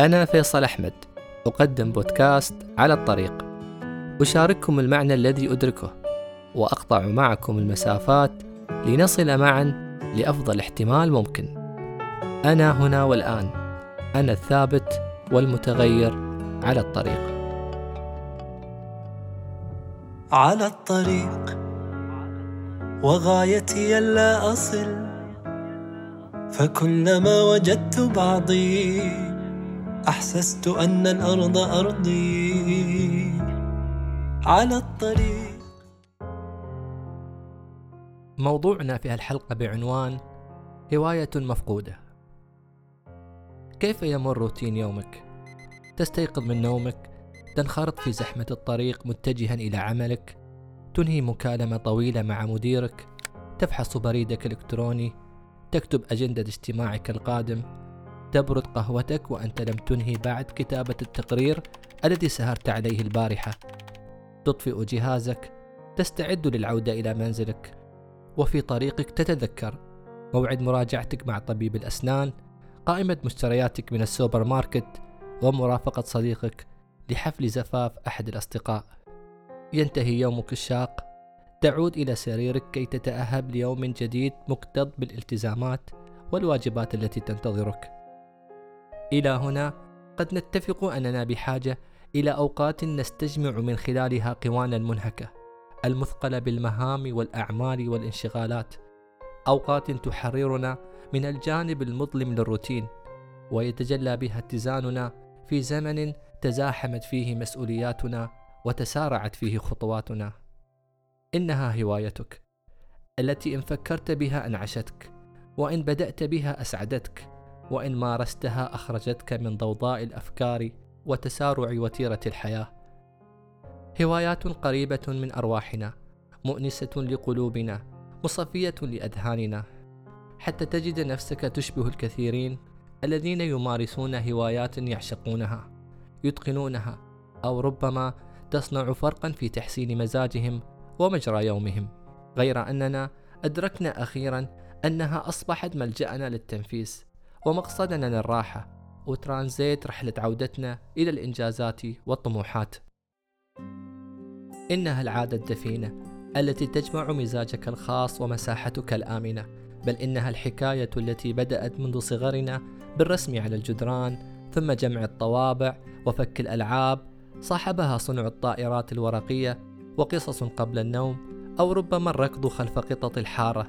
أنا فيصل أحمد أقدم بودكاست على الطريق. أشارككم المعنى الذي أدركه وأقطع معكم المسافات لنصل معا لأفضل احتمال ممكن. أنا هنا والآن أنا الثابت والمتغير على الطريق. على الطريق وغايتي ألا أصل فكلما وجدت بعضي أحسست أن الأرض أرضي على الطريق. موضوعنا في هالحلقة بعنوان هواية مفقودة. كيف يمر روتين يومك؟ تستيقظ من نومك؟ تنخرط في زحمة الطريق متجها إلى عملك؟ تنهي مكالمة طويلة مع مديرك؟ تفحص بريدك الإلكتروني؟ تكتب أجندة اجتماعك القادم؟ تبرد قهوتك وأنت لم تنهي بعد كتابة التقرير الذي سهرت عليه البارحة. تطفئ جهازك تستعد للعودة إلى منزلك. وفي طريقك تتذكر. موعد مراجعتك مع طبيب الأسنان قائمة مشترياتك من السوبر ماركت ومرافقة صديقك لحفل زفاف أحد الأصدقاء. ينتهي يومك الشاق. تعود إلى سريرك كي تتأهب ليوم جديد مكتظ بالالتزامات والواجبات التي تنتظرك. إلى هنا قد نتفق أننا بحاجة إلى أوقات نستجمع من خلالها قوانا المنهكة المثقلة بالمهام والأعمال والانشغالات. أوقات تحررنا من الجانب المظلم للروتين ويتجلى بها اتزاننا في زمن تزاحمت فيه مسؤولياتنا وتسارعت فيه خطواتنا. إنها هوايتك التي إن فكرت بها أنعشتك وإن بدأت بها أسعدتك. وإن مارستها أخرجتك من ضوضاء الأفكار وتسارع وتيرة الحياة. هوايات قريبة من أرواحنا مؤنسة لقلوبنا مصفية لأذهاننا. حتى تجد نفسك تشبه الكثيرين الذين يمارسون هوايات يعشقونها يتقنونها أو ربما تصنع فرقا في تحسين مزاجهم ومجرى يومهم. غير أننا أدركنا أخيرا أنها أصبحت ملجأنا للتنفيس. ومقصدنا للراحة وترانزيت رحلة عودتنا إلى الإنجازات والطموحات. إنها العادة الدفينة التي تجمع مزاجك الخاص ومساحتك الآمنة بل إنها الحكاية التي بدأت منذ صغرنا بالرسم على الجدران ثم جمع الطوابع وفك الألعاب صاحبها صنع الطائرات الورقية وقصص قبل النوم أو ربما الركض خلف قطط الحارة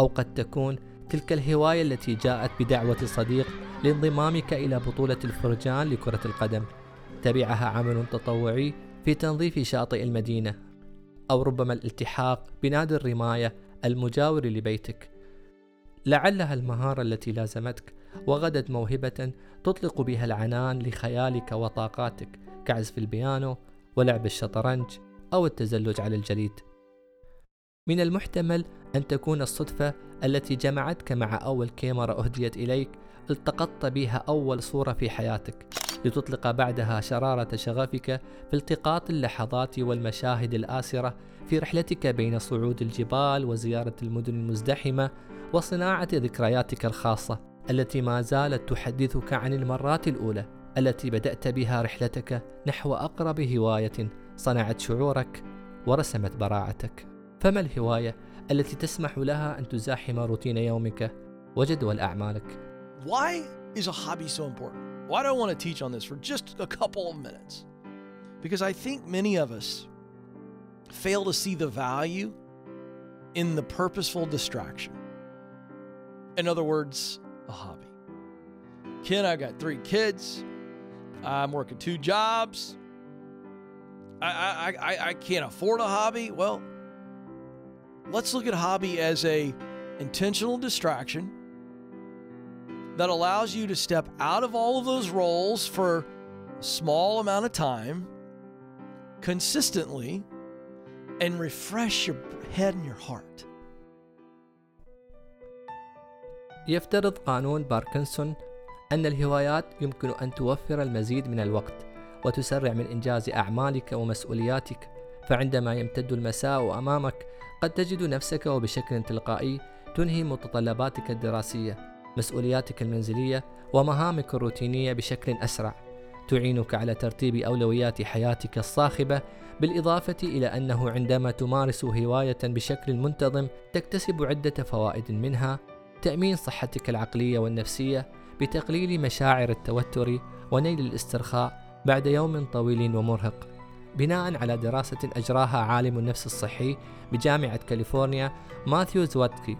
أو قد تكون تلك الهواية التي جاءت بدعوة صديق لانضمامك إلى بطولة الفرجان لكرة القدم تبعها عمل تطوعي في تنظيف شاطئ المدينة أو ربما الالتحاق بنادي الرماية المجاور لبيتك لعلها المهارة التي لازمتك وغدت موهبة تطلق بها العنان لخيالك وطاقاتك كعزف البيانو ولعب الشطرنج أو التزلج على الجليد. من المحتمل أن تكون الصدفة التي جمعتك مع أول كاميرا أهديت إليك التقطت بها أول صورة في حياتك لتطلق بعدها شرارة شغفك في التقاط اللحظات والمشاهد الآسرة في رحلتك بين صعود الجبال وزيارة المدن المزدحمة وصناعة ذكرياتك الخاصة التي ما زالت تحدثك عن المرات الأولى التي بدأت بها رحلتك نحو أقرب هواية صنعت شعورك ورسمت براعتك. فما الهواية التي تسمح لها أن تزاحم روتين يومك وجدول أعمالك Why is a hobby so important? Why do I want to teach on this for just a couple of minutes? Because I think many of us fail to see the value in the purposeful distraction. In other words, a hobby. Ken, I got three kids. I'm working two jobs. I, I, I, I can't afford a hobby. Well, let's look at hobby as a intentional distraction that allows you to step out of all of those roles for a small amount of time consistently and refresh your head and your heart. يفترض قانون باركنسون أن الهوايات يمكن أن توفر المزيد من الوقت وتسرع من إنجاز أعمالك ومسؤولياتك فعندما يمتد المساء أمامك قد تجد نفسك وبشكل تلقائي تنهي متطلباتك الدراسية مسؤولياتك المنزلية ومهامك الروتينية بشكل أسرع. تعينك على ترتيب أولويات حياتك الصاخبة بالإضافة إلى أنه عندما تمارس هواية بشكل منتظم تكتسب عدة فوائد منها تأمين صحتك العقلية والنفسية بتقليل مشاعر التوتر ونيل الاسترخاء بعد يوم طويل ومرهق. بناء على دراسة أجراها عالم النفس الصحي بجامعة كاليفورنيا ماثيو زواتكي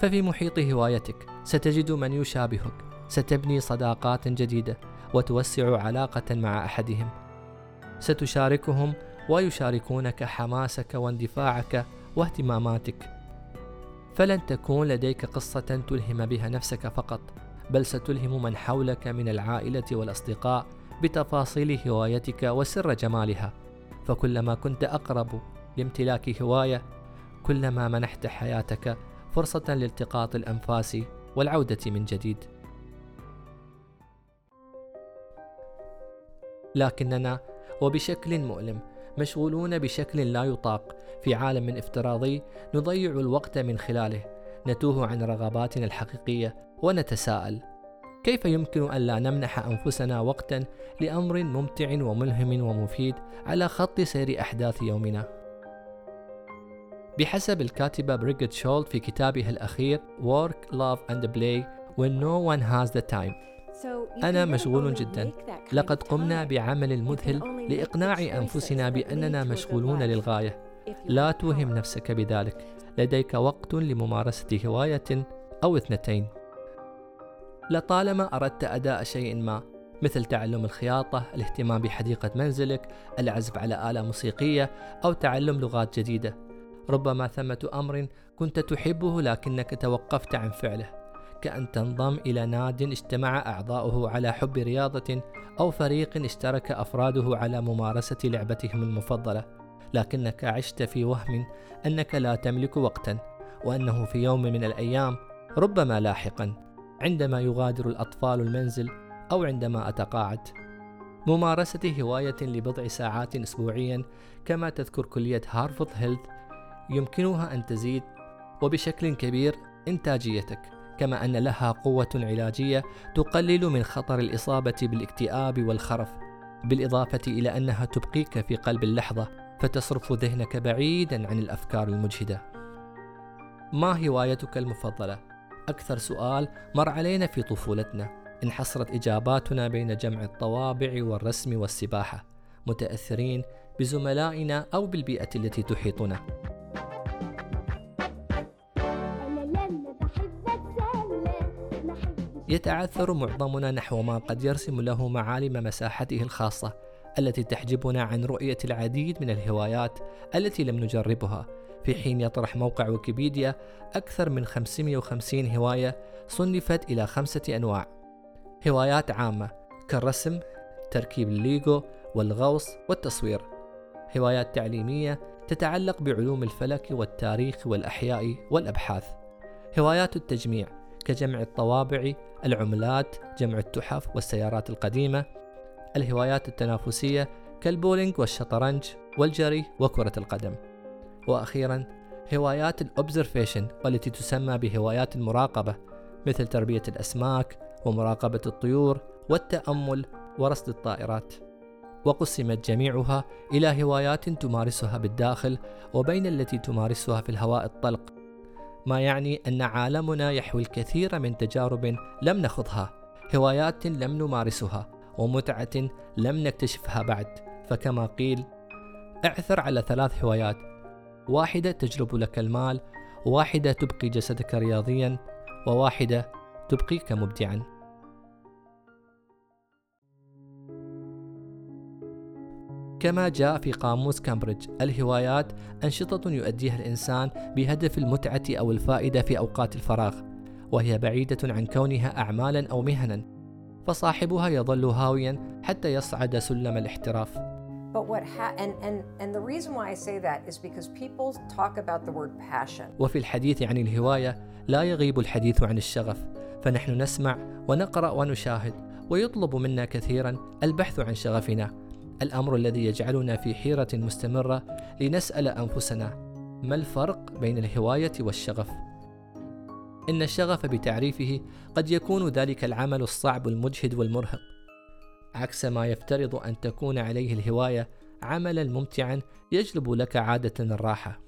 ففي محيط هوايتك ستجد من يشابهك ستبني صداقات جديدة وتوسع علاقة مع أحدهم. ستشاركهم ويشاركونك حماسك واندفاعك واهتماماتك. فلن تكون لديك قصة تلهم بها نفسك فقط بل ستلهم من حولك من العائلة والأصدقاء بتفاصيل هوايتك وسر جمالها. فكلما كنت أقرب لامتلاك هواية كلما منحت حياتك فرصة لالتقاط الأنفاس والعودة من جديد. لكننا وبشكل مؤلم مشغولون بشكل لا يطاق في عالم افتراضي نضيع الوقت من خلاله. نتوه عن رغباتنا الحقيقية ونتساءل كيف يمكن أن لا نمنح أنفسنا وقتا لأمر ممتع وملهم ومفيد على خط سير أحداث يومنا؟ بحسب الكاتبة بريغيت شولد في كتابها الأخير Work, Love and Play When No One Has the Time. أنا مشغول جدا. لقد قمنا بعمل مذهل لإقناع أنفسنا بأننا مشغولون للغاية. لا توهم نفسك بذلك. لديك وقت لممارسة هواية أو اثنتين. لطالما أردت أداء شيء ما مثل تعلم الخياطة، الاهتمام بحديقة منزلك، العزف على آلة موسيقية أو تعلم لغات جديدة. ربما ثمة أمر كنت تحبه لكنك توقفت عن فعله. كأن تنضم إلى ناد اجتمع أعضاؤه على حب رياضة أو فريق اشترك أفراده على ممارسة لعبتهم المفضلة، لكنك عشت في وهم أنك لا تملك وقتا، وأنه في يوم من الأيام ربما لاحقا عندما يغادر الأطفال المنزل أو عندما أتقاعد. ممارسة هواية لبضع ساعات أسبوعيا كما تذكر كلية هارفورد هيلث يمكنها أن تزيد وبشكل كبير إنتاجيتك. كما أن لها قوة علاجية تقلل من خطر الإصابة بالاكتئاب والخرف بالإضافة إلى أنها تبقيك في قلب اللحظة فتصرف ذهنك بعيدا عن الأفكار المجهدة ما هوايتك المفضلة؟ أكثر سؤال مر علينا في طفولتنا. انحصرت إجاباتنا بين جمع الطوابع والرسم والسباحة متأثرين بزملائنا أو بالبيئة التي تحيطنا. يتعثر معظمنا نحو ما قد يرسم له معالم مساحته الخاصة التي تحجبنا عن رؤية العديد من الهوايات التي لم نجربها. في حين يطرح موقع ويكيبيديا أكثر من 550 هواية صنفت إلى خمسة أنواع. هوايات عامة كالرسم تركيب الليغو والغوص والتصوير. هوايات تعليمية تتعلق بعلوم الفلك والتاريخ والأحياء والأبحاث. هوايات التجميع كجمع الطوابع العملات جمع التحف والسيارات القديمة. الهوايات التنافسية كالبولينج والشطرنج والجري وكرة القدم. وأخيرا هوايات observation والتي تسمى بهوايات المراقبة مثل تربية الأسماك ومراقبة الطيور والتأمل ورصد الطائرات. وقسمت جميعها إلى هوايات تمارسها بالداخل وبين التي تمارسها في الهواء الطلق ما يعني أن عالمنا يحوي الكثير من تجارب لم نخضها هوايات لم نمارسها ومتعة لم نكتشفها بعد. فكما قيل اعثر على ثلاث هوايات واحدة تجلب لك المال واحدة تبقي جسدك رياضيا وواحدة تبقيك مبدعا. كما جاء في قاموس كامبريدج الهوايات أنشطة يؤديها الإنسان بهدف المتعة أو الفائدة في أوقات الفراغ وهي بعيدة عن كونها أعمالا أو مهنا فصاحبها يظل هاويا حتى يصعد سلم الاحتراف. But what ha- and, and and the reason why I say that is because people talk about the word passion. وفي الحديث عن الهواية لا يغيب الحديث عن الشغف فنحن نسمع ونقرأ ونشاهد ويطلب منا كثيرا البحث عن شغفنا الأمر الذي يجعلنا في حيرة مستمرة لنسأل أنفسنا ما الفرق بين الهواية والشغف إن الشغف بتعريفه قد يكون ذلك العمل الصعب المجهد والمرهق عكس ما يفترض أن تكون عليه الهواية عملا ممتعا يجلب لك عادة الراحة.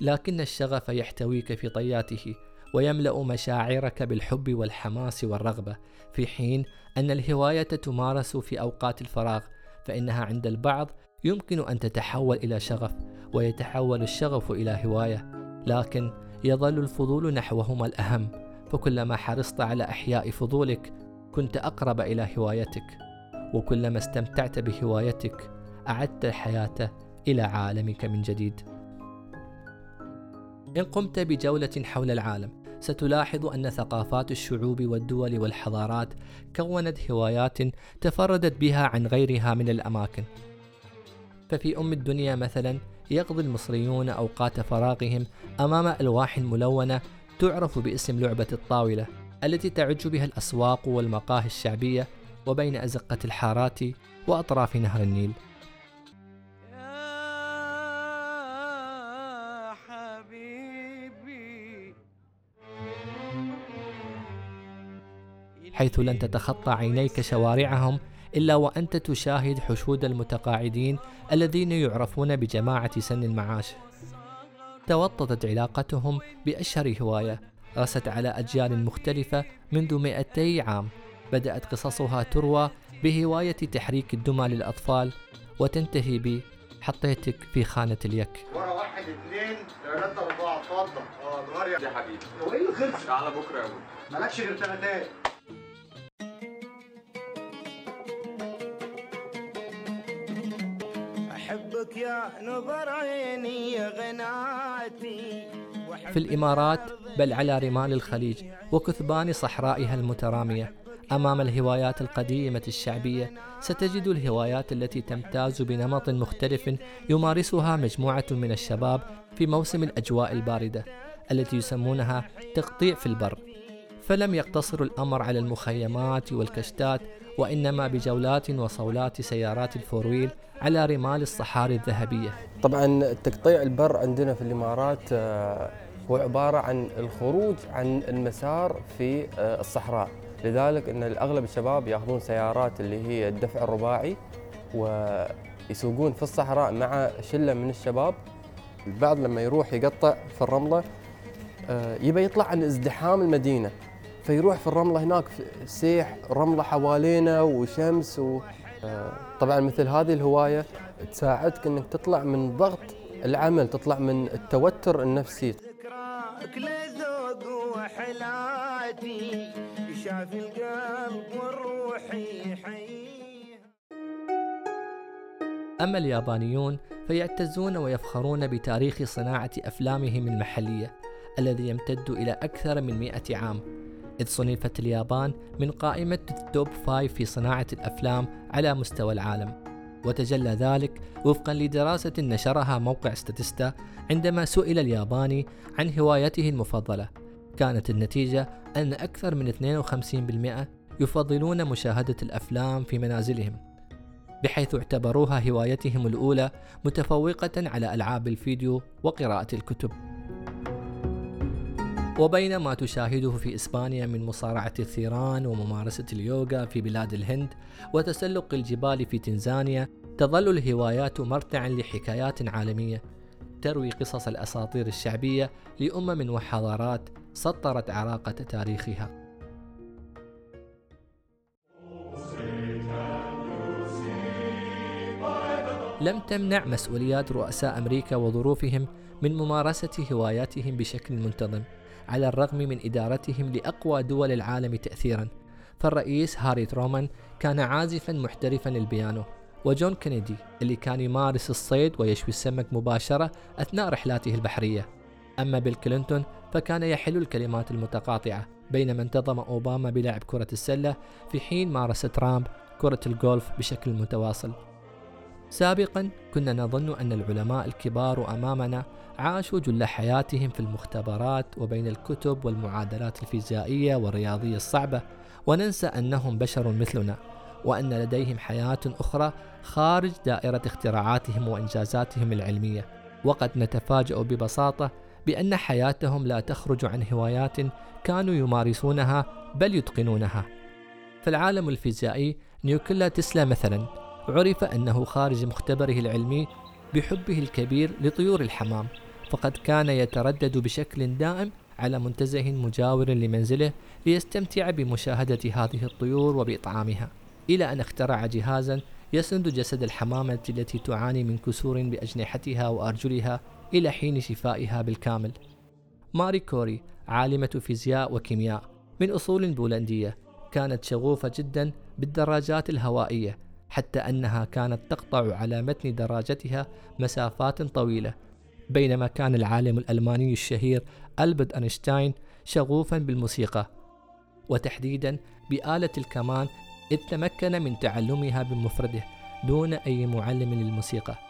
لكن الشغف يحتويك في طياته ويملأ مشاعرك بالحب والحماس والرغبة في حين أن الهواية تمارس في أوقات الفراغ فإنها عند البعض يمكن أن تتحول إلى شغف ويتحول الشغف إلى هواية. لكن يظل الفضول نحوهما الأهم فكلما حرصت على إحياء فضولك كنت أقرب إلى هوايتك. وكلما استمتعت بهوايتك أعدت الحياة إلى عالمك من جديد. إن قمت بجولة حول العالم ستلاحظ أن ثقافات الشعوب والدول والحضارات كونت هوايات تفردت بها عن غيرها من الأماكن. ففي أم الدنيا مثلا يقضي المصريون أوقات فراغهم أمام ألواح ملونة تعرف باسم لعبة الطاولة التي تعج بها الأسواق والمقاهي الشعبية وبين أزقة الحارات وأطراف نهر النيل. حيث لن تتخطى عينيك شوارعهم إلا وأنت تشاهد حشود المتقاعدين الذين يعرفون بجماعة سن المعاش. توطدت علاقتهم بأشهر هواية رست على أجيال مختلفة منذ 200 عام. بدأت قصصها تروى بهواية تحريك الدمى للأطفال وتنتهي ب حطيتك في خانة اليك ورا واحد اثنين ثلاثة أربعة اتفضل. آه اتغير يا حبيبي. هو إيه اللي خلص؟ تعالى بكرة يا أبوي مالكش غير ثلاثات أحبك يا نظر عيني يا غناتي. في الإمارات بل على رمال الخليج وكثبان صحرائها المترامية. أمام الهوايات القديمة الشعبية ستجد الهوايات التي تمتاز بنمط مختلف يمارسها مجموعة من الشباب في موسم الأجواء الباردة التي يسمونها تقطيع في البر. فلم يقتصر الأمر على المخيمات والكشتات وإنما بجولات وصولات سيارات الفورويل على رمال الصحاري الذهبية. طبعا تقطيع البر عندنا في الإمارات آه، هو عبارة عن الخروج عن المسار في آه، الصحراء. لذلك إن اغلب الشباب يأخذون سيارات اللي هي الدفع الرباعي ويسوقون في الصحراء مع شلة من الشباب. البعض لما يروح يقطع في الرملة آه، يبى يطلع عن ازدحام المدينة. فيروح في الرملة هناك سيح رملة حوالينا وشمس و آه، طبعا مثل هذه الهواية تساعدك إنك تطلع من ضغط العمل تطلع من التوتر النفسي. ذكراك لذوق شاف القلب والروح يحيي أما اليابانيون فيعتزون ويفخرون بتاريخ صناعة أفلامهم المحلية الذي يمتد إلى أكثر من مئة عام إذ صنفت اليابان من قائمة ال top five في صناعة الأفلام على مستوى العالم وتجلى ذلك وفقا لدراسة نشرها موقع ستاتيستا عندما سئل الياباني عن هوايته المفضلة كانت النتيجة أن أكثر من 52% يفضلون مشاهدة الأفلام في منازلهم بحيث اعتبروها هوايتهم الأولى متفوقة على ألعاب الفيديو وقراءة الكتب. وبين ما تشاهده في إسبانيا من مصارعة الثيران وممارسة اليوغا في بلاد الهند وتسلق الجبال في تنزانيا تظل الهوايات مرتعا لحكايات عالمية تروي قصص الأساطير الشعبية لأمم وحضارات سطرت عراقة تاريخها. لم تمنع مسؤوليات رؤساء أمريكا وظروفهم من ممارسة هواياتهم بشكل منتظم على الرغم من إدارتهم لأقوى دول العالم تأثيرا. فالرئيس هاري ترومان كان عازفا محترفا للبيانو وجون كينيدي اللي كان يمارس الصيد ويشوي السمك مباشرة أثناء رحلاته البحرية. أما بيل كلينتون فكان يحل الكلمات المتقاطعة بينما انتظم أوباما بلعب كرة السلة في حين مارس ترامب كرة الجولف بشكل متواصل. سابقا كنا نظن أن العلماء الكبار أمامنا عاشوا جل حياتهم في المختبرات وبين الكتب والمعادلات الفيزيائية والرياضية الصعبة وننسى أنهم بشر مثلنا وأن لديهم حياة أخرى خارج دائرة اختراعاتهم وإنجازاتهم العلمية. وقد نتفاجأ ببساطة بأن حياتهم لا تخرج عن هوايات كانوا يمارسونها بل يتقنونها. فالعالم الفيزيائي نيوكولا تسلا مثلا عرف أنه خارج مختبره العلمي بحبه الكبير لطيور الحمام فقد كان يتردد بشكل دائم على منتزه مجاور لمنزله ليستمتع بمشاهدة هذه الطيور وبإطعامها إلى أن اخترع جهازا يسند جسد الحمامة التي تعاني من كسور بأجنحتها وأرجلها إلى حين شفائها بالكامل. ماري كوري عالمة فيزياء وكيمياء من أصول بولندية كانت شغوفة جدا بالدراجات الهوائية حتى أنها كانت تقطع على متن دراجتها مسافات طويلة. بينما كان العالم الألماني الشهير ألبرت أينشتاين شغوفا بالموسيقى وتحديدا بآلة الكمان إذ تمكن من تعلمها بمفرده دون أي معلم للموسيقى.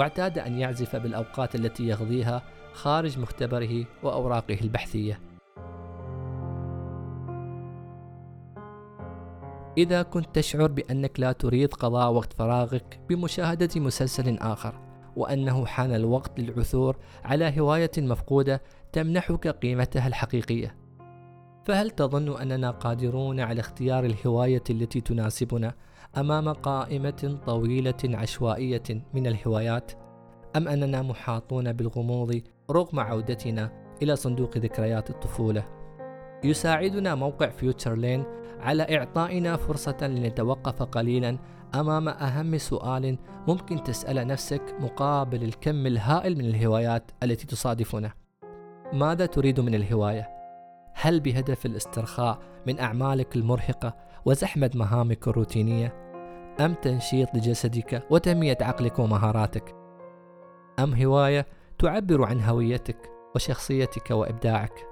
واعتاد أن يعزف بالأوقات التي يقضيها خارج مختبره وأوراقه البحثية. إذا كنت تشعر بأنك لا تريد قضاء وقت فراغك بمشاهدة مسلسل آخر وأنه حان الوقت للعثور على هواية مفقودة تمنحك قيمتها الحقيقية. فهل تظن أننا قادرون على اختيار الهواية التي تناسبنا أمام قائمة طويلة عشوائية من الهوايات؟ أم أننا محاطون بالغموض رغم عودتنا إلى صندوق ذكريات الطفولة؟ يساعدنا موقع فيوتشر لين على إعطائنا فرصة لنتوقف قليلا أمام أهم سؤال ممكن تسأل نفسك مقابل الكم الهائل من الهوايات التي تصادفنا. ماذا تريد من الهواية؟ هل بهدف الاسترخاء من أعمالك المرهقة وزحمة مهامك الروتينية؟ أم تنشيط لجسدك وتنمية عقلك ومهاراتك؟ أم هواية تعبر عن هويتك وشخصيتك وإبداعك؟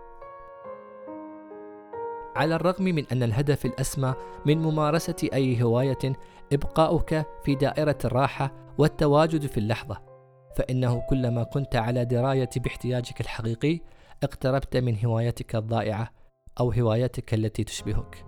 على الرغم من أن الهدف الأسمى من ممارسة أي هواية إبقاؤك في دائرة الراحة والتواجد في اللحظة، فإنه كلما كنت على دراية باحتياجك الحقيقي اقتربت من هوايتك الضائعة أو هوايتك التي تشبهك.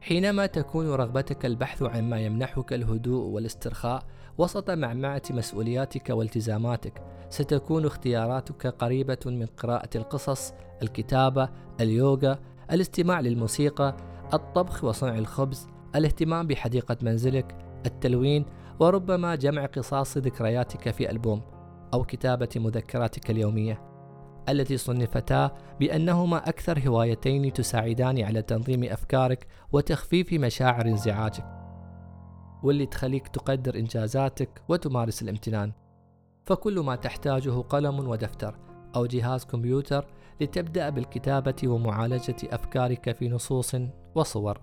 حينما تكون رغبتك البحث عن ما يمنحك الهدوء والاسترخاء وسط معمعة مسؤولياتك والتزاماتك ستكون اختياراتك قريبة من قراءة القصص، الكتابة، اليوغا، الاستماع للموسيقى، الطبخ وصنع الخبز، الاهتمام بحديقة منزلك، التلوين، وربما جمع قصاص ذكرياتك في ألبوم، أو كتابة مذكراتك اليومية، التي صنفتا بأنهما أكثر هوايتين تساعدان على تنظيم أفكارك وتخفيف مشاعر انزعاجك، واللي تخليك تقدر إنجازاتك وتمارس الامتنان. فكل ما تحتاجه قلم ودفتر أو جهاز كمبيوتر لتبدأ بالكتابة ومعالجة أفكارك في نصوص وصور.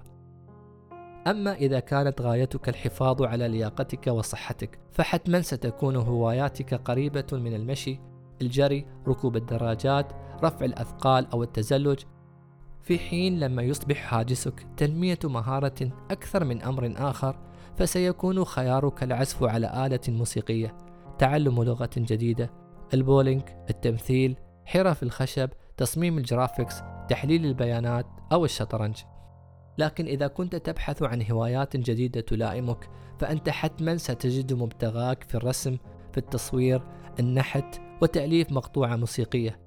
أما إذا كانت غايتك الحفاظ على لياقتك وصحتك، فحتما ستكون هواياتك قريبة من المشي، الجري، ركوب الدراجات، رفع الأثقال أو التزلج، في حين لما يصبح هاجسك تنمية مهارة أكثر من أمر آخر، فسيكون خيارك العزف على آلة موسيقية تعلم لغة جديدة البولينج التمثيل حرف الخشب تصميم ال graphics تحليل البيانات أو الشطرنج. لكن إذا كنت تبحث عن هوايات جديدة تلائمك فأنت حتما ستجد مبتغاك في الرسم في التصوير النحت وتأليف مقطوعة موسيقية.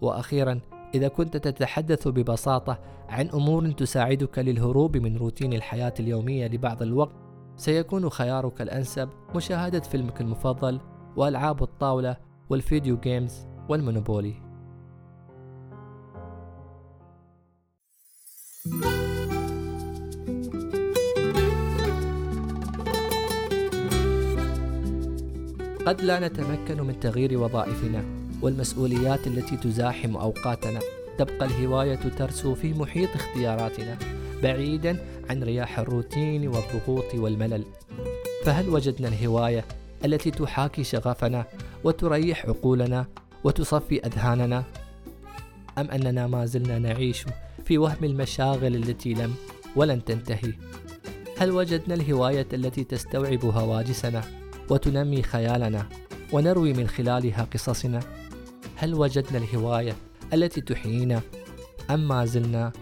وأخيرا إذا كنت تتحدث ببساطة عن أمور تساعدك للهروب من روتين الحياة اليومية لبعض الوقت سيكون خيارك الأنسب مشاهدة فيلمك المفضل وألعاب الطاولة وال video games والمونوبولي. قد لا نتمكن من تغيير وظائفنا والمسؤوليات التي تزاحم أوقاتنا. تبقى الهواية ترسو في محيط اختياراتنا بعيدا عن رياح الروتين والضغوط والملل. فهل وجدنا الهواية التي تحاكي شغفنا وتريح عقولنا وتصفي أذهاننا؟ أم أننا ما زلنا نعيش في وهم المشاغل التي لم ولن تنتهي؟ هل وجدنا الهواية التي تستوعب هواجسنا وتنمي خيالنا ونروي من خلالها قصصنا. هل وجدنا الهواية التي تحيينا أم ما زلنا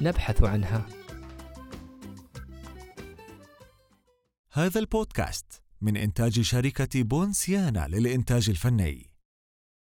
نبحث عنها؟ هذا البودكاست من إنتاج شركة بونسيانا للإنتاج الفني.